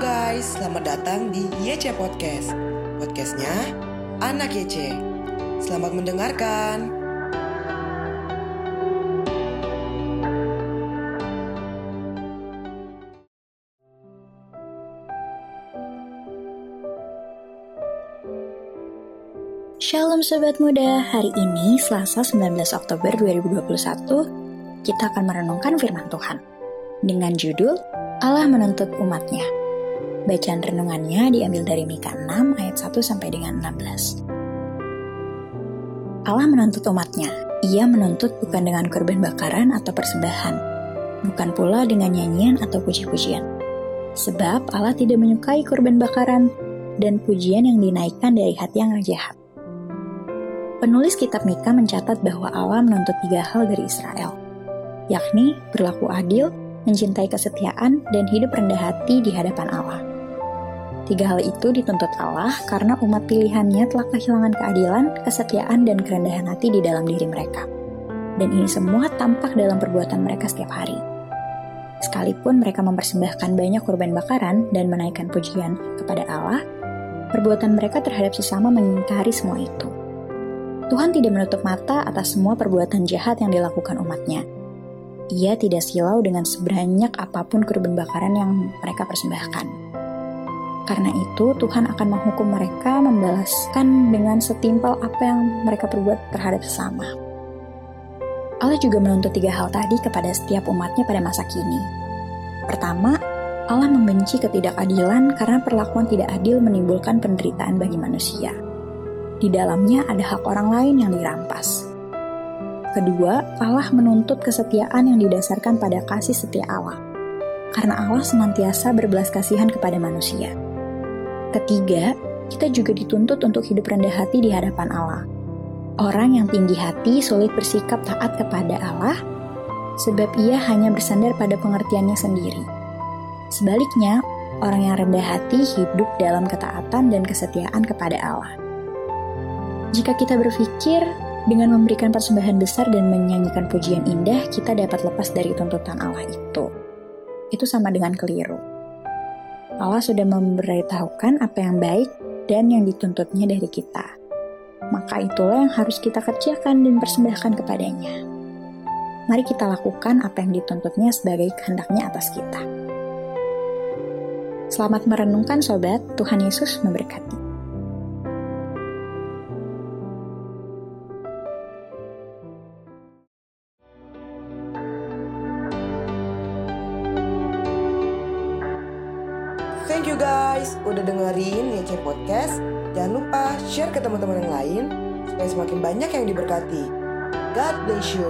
guys, selamat datang di YC Podcast. Podcastnya Anak YC. Selamat mendengarkan. Shalom Sobat Muda, hari ini Selasa 19 Oktober 2021 kita akan merenungkan firman Tuhan dengan judul Allah menuntut umatnya. Bacaan renungannya diambil dari Mika 6 ayat 1 sampai dengan 16. Allah menuntut umatnya. Ia menuntut bukan dengan korban bakaran atau persembahan, bukan pula dengan nyanyian atau puji-pujian. Sebab Allah tidak menyukai korban bakaran dan pujian yang dinaikkan dari hati yang jahat. Penulis kitab Mika mencatat bahwa Allah menuntut tiga hal dari Israel, yakni berlaku adil, mencintai kesetiaan, dan hidup rendah hati di hadapan Allah. Tiga hal itu dituntut Allah karena umat pilihannya telah kehilangan keadilan, kesetiaan, dan kerendahan hati di dalam diri mereka. Dan ini semua tampak dalam perbuatan mereka setiap hari. Sekalipun mereka mempersembahkan banyak korban bakaran dan menaikkan pujian kepada Allah, perbuatan mereka terhadap sesama mengingkari semua itu. Tuhan tidak menutup mata atas semua perbuatan jahat yang dilakukan umatnya, ia tidak silau dengan sebanyak apa pun kurban bakaran yang mereka persembahkan. Karena itu, Tuhan akan menghukum mereka membalaskan dengan setimpal apa yang mereka perbuat terhadap sesama. Allah juga menuntut tiga hal tadi kepada setiap umatnya pada masa kini. Pertama, Allah membenci ketidakadilan karena perlakuan tidak adil menimbulkan penderitaan bagi manusia. Di dalamnya ada hak orang lain yang dirampas. Kedua, Allah menuntut kesetiaan yang didasarkan pada kasih setia Allah. Karena Allah senantiasa berbelas kasihan kepada manusia. Ketiga, kita juga dituntut untuk hidup rendah hati di hadapan Allah. Orang yang tinggi hati sulit bersikap taat kepada Allah, sebab ia hanya bersandar pada pengertiannya sendiri. Sebaliknya, orang yang rendah hati hidup dalam ketaatan dan kesetiaan kepada Allah. Jika kita berpikir dengan memberikan persembahan besar dan menyanyikan pujian indah, kita dapat lepas dari tuntutan Allah itu. Itu sama dengan keliru. Allah sudah memberitahukan apa yang baik dan yang dituntutnya dari kita. Maka itulah yang harus kita kerjakan dan persembahkan kepadanya. Mari kita lakukan apa yang dituntutnya sebagai kehendaknya atas kita. Selamat merenungkan sobat, Tuhan Yesus memberkati. Thank you guys udah dengerin YC Podcast. Jangan lupa share ke teman-teman yang lain supaya semakin banyak yang diberkati. God bless you.